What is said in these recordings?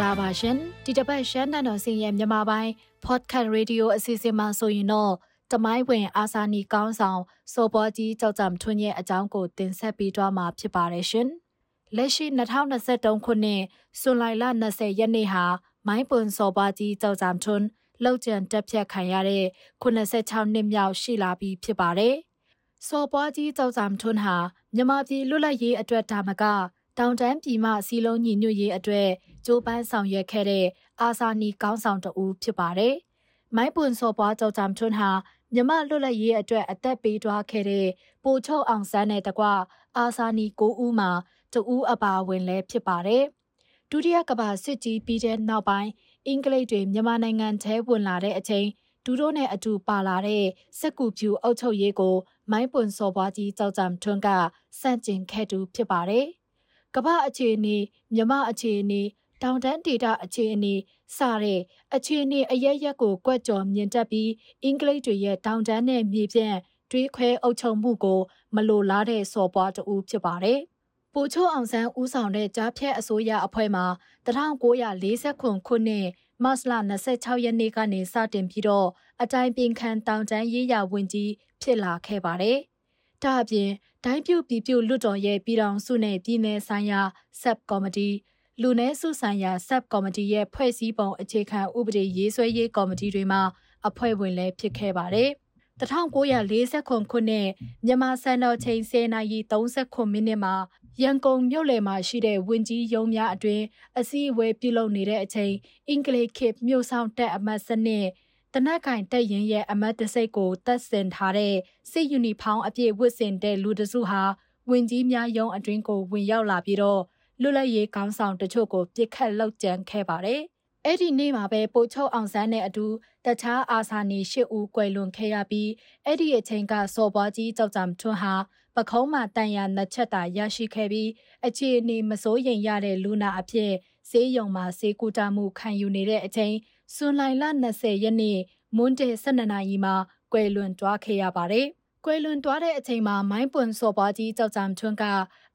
္ဂလာပါရှင်ဒီတစ်ပတ်ရှမ်းတန်တော်စင်ရဲ့မြန်မာပိုင်း podcast radio အစီအစဉ်မှာဆိုရင်တော့တမိုင်းဝင်အာစာနီကောင်းဆောင်စောပေါ်ကြီးကြောက်ကြံထွန်းရဲ့အကြောင်းကိုတင်ဆက်ပေးသွားမှာဖြစ်ပါတယ်ရှင်လက်ရှိ2023ခုနှစ်ဇွန်လလ20ရက်နေ့ဟာမိုင်းပွန်စောပေါ်ကြီးကြောက်ကြံထွန်းလောက်ကျန်တက်ဖြတ်ခံရတဲ့86နှစ်မြောက်ရှိလာပြီဖြစ်ပါတယ်စောပွားကြီးကြောက်ကြံထွန်းဟာမြမပြည်လွတ်လပ်ရေးအတွက်ဒါမက တောင်တန်းပြည်မှစီလုံးညီညွတ်ရေးအတွက်ကြိုးပမ်းဆောင်ရွက်ခဲ့တဲ့အာဆာနီကောင်းဆောင်တဦးဖြစ်ပါတယ်။မိုင်းပွန်စော်ပွားကြောင့်ဂျမ်ထွန်းဟာမြမလွတ်လပ်ရေးအတွက်အသက်ပေးသွားခဲ့တဲ့ပိုချုပ်အောင်ဆန်းနဲ့တကွအာဆာနီကိုဦးမှာတဦးအပါဝင်လည်းဖြစ်ပါတယ်။ဒုတိယကမ္ဘာစစ်ကြီးပြီးတဲ့နောက်ပိုင်းအင်္ဂလိပ်တွေမြန်မာနိုင်ငံထဲဝင်လာတဲ့အချိန်ဒူတို့နဲ့အတူပါလာတဲ့စက်ကူဖြူအုပ်ချုပ်ရေးကို မိုင်းပွန်စော်ပွားကြီးကြောက်ကြံထွန်းကစန့်ကျင်ခဲ့သူဖြစ်ပါတယ်။ ကမ္ဘာအခြေအနေမြမအခြေအနေတောင်တန်းဒေတာအခြေအနေစတဲ့အခြေအနေအရရက်ကိုကွက်ကြော်မြင်တက်ပြီးအင်္ဂလိပ်တွေရဲ့တောင်တန်းနဲ့မြေပြန့်တွေးခွဲအုပ်ချုပ်မှုကို မလိုလားတဲ့စော်ပွားတူဖြစ်ပါတယ်။ပိုချိုအောင်ဆန်းဦးဆောင်တဲ့ကြားဖြတ်အစိုးရအဖွဲ့မှာ1940ခုနှစ်မတ်လ26ရက်နေ့ကနေစတင်ပြီးတော့အတိုင်းပင်ခံတောင်တန်းရေးရာဝန်ကြီးဖြစ်လာခဲ့ပါတယ်။ ဒါအပြင်ဒိုင်းပြုတ်ပြည်ပြုတ်လွတ်တော်ရဲ့ပြည်ထောင်စုနဲ့ပြည်နယ်ဆိုင်ရာ sub committee လူနည်းစုဆိုင်ရာ sub committee ရဲ့ဖွဲ့စည်းပုံအခြေခံဥပဒေရေးဆွဲရေးကော်မတီတွေမှာအဖွဲ့ဝင်လည်းဖြစ်ခဲ့ပါတယ်။1940ခုနှစ်မြန်မာစံတော်ချိန်10နာရီ39မိနစ်မှာရန်ကုန်မြို့လယ်မှာရှိတဲ့ဝင်းကြီးရုံးများအတွင်အစည်းအဝေးပြုလုပ်နေတဲ့အချိန်အင်္ဂလိပ်ခေတ်မြို့ဆောင်တက်အမတ်စနစ် တနက်ကင်တက်ရင်ရဲ့အမတ်တစိတ်ကိုတက်ဆင်ထားတဲ့စစ်ယူနီဖောင်းအပြည့်ဝတ်ဆင်တဲ့လူတစုဟာဝင်ကြီးများယုံအတွင်းကိုဝင်ရောက်လာပြီးတော့လွတ်လပ်ရေးကောင်းဆောင်တချို့ကိုပြစ်ခတ်လောက်ကျန်ခဲ့ပါတယ်။အဲ့ဒီနေ့မှာပဲပိုချုပ်အောင်ဆန်းနဲ့အတူတခြားအာဆာနီရှစ်ဦးကွယ်လွန်ခဲ့ရပြီးအဲ့ဒီအချိန်ကစော်ပွားကြီးကြောက်ကြံထွန်းဟာ ပခုံးမှာတန်ရနှစ်ချက်တာရရှိခဲ့ပြီးအခြေအနေမစိုးရိမ်ရတဲ့လူနာအဖြစ်ဈေးရုံမှာဈေးကူတာမှုခံယူနေတဲ့အချိန်ဇွန်လ20ရက်နေ့မွန်းတဲ့12နာရီမှာကွယ်လွန်သွားခဲ့ရပါတယ်။ကွယ်လွန်သွားတဲ့အချိန်မှာမိုင်းပွန်စော်ပွားကြီးကြောက်ကြံထွန်းက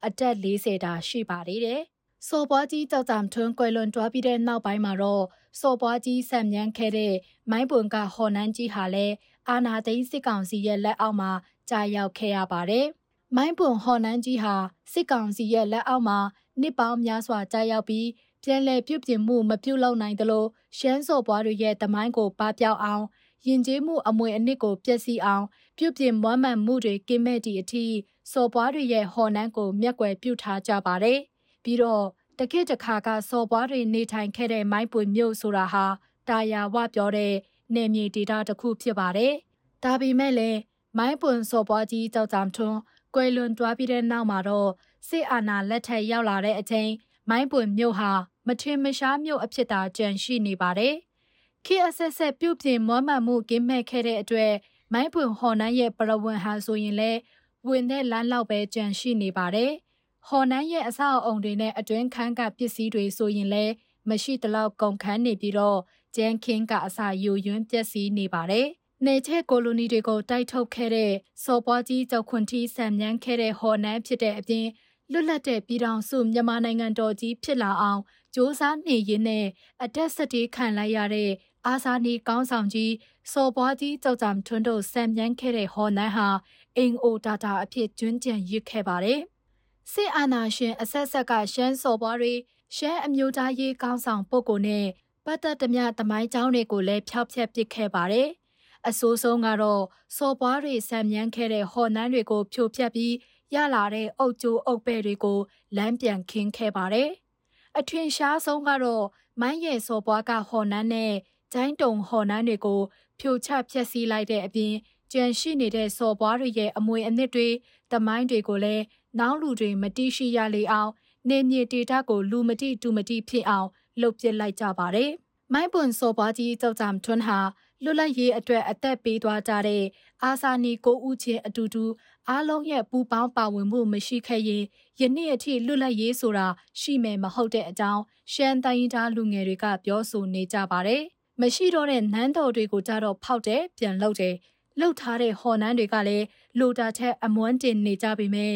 အသက်40တာရှိပါသေးတယ်။စော်ပွားကြီးကြောက်ကြံထွန်းကွယ်လွန်သွားပြီးတဲ့နောက်ပိုင်းမှာတော့စော်ပွားကြီးဆံမြန်းခဲ့တဲ့မိုင်းပွန်ကဟော်နန်းကြီးဟာလည်းအာနာသိန်းစစ်ကောင်စီရဲ့လက်အောက်မှာကြာရောက်ခဲ့ရပါတယ်။ မိုင်းပွန်ဟော်နန်းကြီးဟာစစ်ကောင်စီရဲ့လက်အောက်မှာနှစ်ပေါင်းများစွာကြာရောက်ပြီးပြန်လည်ပြုပြင်မှုမပြုလုပ်နိုင်သလိုရှမ်းစော်ပွားတွေရဲ့တမိုင်းကိုပပျောက်အောင်ယဉ်ကျေးမှုအမွေအနှစ်ကိုပျက်စီးအောင်ပြုပြင်မွမ်းမံမှုတွေကင်းမဲ့သည့်အထိစော်ပွားတွေရဲ့ဟော်နှန်းကိုမျက်ကွယ်ပြုထားကြပါတယ်။ပြီးတော့တခေတ်တခါကစော်ပွားတွေနေထိုင်ခဲ့တဲ့မိုင်းပွေမြို့ဆိုတာဟာတာယာဝပြောတဲ့နေမြေဒေတာတစ်ခုဖြစ်ပါတယ်။ဒါပေမဲ့လည်းမိုင်းပွန်စော်ပွားကြီးကြောက်ကြံထွန်း ကွယ်လွန်သွားပြီးတဲ့နောက်မှာတော့စစ်အာဏာလက်ထက်ရောက်လာတဲ့အချိန်မိုင်းပွန်မြို့ဟာမထင်မရှားမြို့အဖြစ်သာကြံရှိနေပါတယ်။ခေအဆက်ဆက်ပြုတ်ပြင်မွမ်းမံမှုကင်းမဲ့ခဲ့တဲ့အတွက်မိုင်းပွန်ဟော်နန်းရဲ့ပရဝဏ်ဟာဆိုရင်လည်းဝင်တဲ့လမ်းလောက်ပဲကြံရှိနေပါတယ်။ဟော်နန်းရဲ့အဆောက်အုံတွေနဲ့အတွင်းခန်းကပစ္စည်းတွေဆိုရင်လည်းမရှိတလောက်ကုန်ခန်းနေပြီးတော့ကျန်းခင်းကအစာယူယွန်းပျက်စီးနေပါတယ်။ နေချက်ကိုလိုနီတွေကိုတိုက်ထုတ်ခဲ့တဲ့စော်ပွားကြီးကြောက်ခွန်တီဆံမြန်းခဲ့တဲ့ဟော်နန်းဖြစ်တဲ့အပြင်လွတ်လပ်တဲ့ပြည်ထောင်စုမြန်မာနိုင်ငံတော်ကြီးဖြစ်လာအောင်စ조사နေရင်းနဲ့အတက်စတေးခံလိုက်ရတဲ့အာဇာနည်ကောင်းဆောင်ကြီးစော်ပွားကြီးကြောက်ကြံထွန်းတို့ဆံမြန်းခဲ့တဲ့ဟော်နန်းဟာအင်အိုတာတာအဖြစ်ကျွန်းကြံရစ်ခဲ့ပါတယ်။စစ်အာဏာရှင်အဆက်ဆက်ကရှမ်းစော်ပွားတွေရှမ်းအမျိုးသားရေးကောင်းဆောင်ပုဂ္ဂိုလ်နဲ့ပတ်သက်သမျှတမိုင်းကြောင်းတွေကိုလည်းဖျောက်ဖျက်ပစ်ခဲ့ပါတယ်။ အဆိုးဆုံးကတော့စော်ပွားတွေဆံမြန်းခဲ့တဲ့ဟော်နန်းတွေကိုဖြိုဖျက်ပြီးရလာတဲ့အုတ်ကျိုးအုတ်ပဲ့တွေကိုလမ်းပြန်ခင်းခဲ့ပါတယ်။အထွင်ရှားဆုံးကတော့မိုင်းရဲ့စော်ပွားကဟော်နန်းနဲ့ဂျိုင်းတုံဟော်နန်းတွေကိုဖြိုချဖျက်ဆီးလိုက်တဲ့အပြင်ကြံရှိနေတဲ့စော်ပွားတွေရဲ့အမွေအနှစ်တွေတမိုင်းတွေကိုလည်းနောက်လူတွေမတိရှိရလေအောင်နေမြေဒေတာကိုလူမတိတူမတိဖြစ်အောင်လှုပ်ပစ်လိုက်ကြပါတယ်။မိုင်းပွန်စော်ပွားကြီးကြောက်ကြံထွန်းဟာ လွတ်လပ်ရေးအတွက်အသက်ပေးသွားကြတဲ့အာဆာနီကိုဦးချင်းအတူတူအားလုံးရဲ့ပူပေါင်းပါဝင်မှုမရှိခဲ့ရင်ယနေ့အထိလွတ်လပ်ရေးဆိုတာရှိမယ်မဟုတ်တဲ့အကြောင်းရှမ်းတိုင်းသားလူငယ်တွေကပြောဆိုနေကြပါတယ်။မရှိတော့တဲ့နန်းတော်တွေကိုကြတော့ဖောက်တယ်ပြန်လုပ်တယ်။လှုပ်ထားတဲ့ဟော်နန်းတွေကလည်းလိုတာထက်အမွန်းတင်နေကြပေမဲ့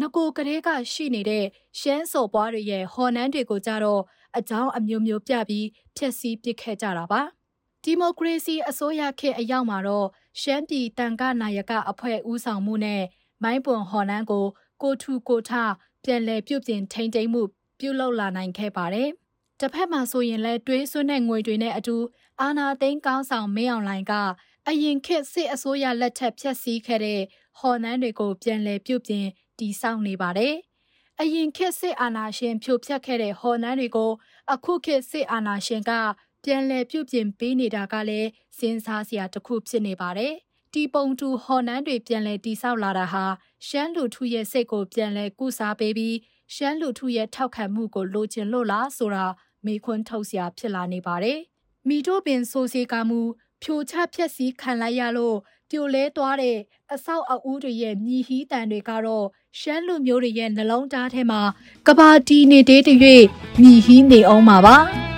ငကိုကလေးကရှိနေတဲ့ရှမ်းစော်ပွားတွေရဲ့ဟော်နန်းတွေကိုကြတော့အကြောင်းအမျိုးမျိုးပြပြီးဖျက်ဆီးပစ်ခဲ့ကြတာပါ ဒီမိုကရေစီအစိုးရခေတ်အရောက်မှာတော့ရှမ်းပြည်တန်ကနာယကအဖွဲ့ဦးဆောင်မှုနဲ့မိုင်းပွန်ဟော်နန်းကိုကိုထူကိုထပြန်လည်ပြုပြင်ထိန်းသိမ်းမှု ပြုလုပ်လာနိုင်ခဲ့ပါတယ်။တစ်ဖက်မှာဆိုရင်လည်းတွေးဆွတဲ့ငွေတွေနဲ့အတူအာနာသိန်းကောင်းဆောင်မင်းအောင်လှိုင်ကအရင်ခေတ်စစ်အစိုးရလက်ထက်ဖျက်ဆီးခဲ့တဲ့ဟော်နန်းတွေကိုပြန်လည်ပြုပြင်တည်ဆောက်နေပါတယ်။အရင်ခေတ်စစ်အာဏာရှင်ဖြိုဖျက်ခဲ့တဲ့ဟော်နန်းတွေကိုအခုခေတ်စစ်အာဏာရှင်က ပြန်လည်ပြုပြင်ပေးနေတာကလည်းစဉ်းစားစရာတစ်ခုဖြစ်နေပါတယ်။တီပုံတူဟော်နန်းတွေပြန်လည်တိဆောက်လာတာဟာရှမ်းလူထုရဲ့စိတ်ကိုပြန်လည်ကုစားပေးပြီးရှမ်းလူထုရဲ့ထောက်ခံမှုကိုလိုချင်လို့လားဆိုတာမေခွန်းထုတ်စရာဖြစ်လာနေပါတယ်။မိတို့ပင်ဆိုစီကမှုဖြိုချဖြက်စီးခံလိုက်ရလို့ပြိုလဲသွားတဲ့အဆောက်အဦတွေရဲ့မြည်ဟီးတန်တွေကတော့ရှမ်းလူမျိုးတွေရဲ့နှလုံးသားထဲမှာကဘာတီနေသေးတဲ့၍မြည်ဟီးနေအောင်ပါပါ။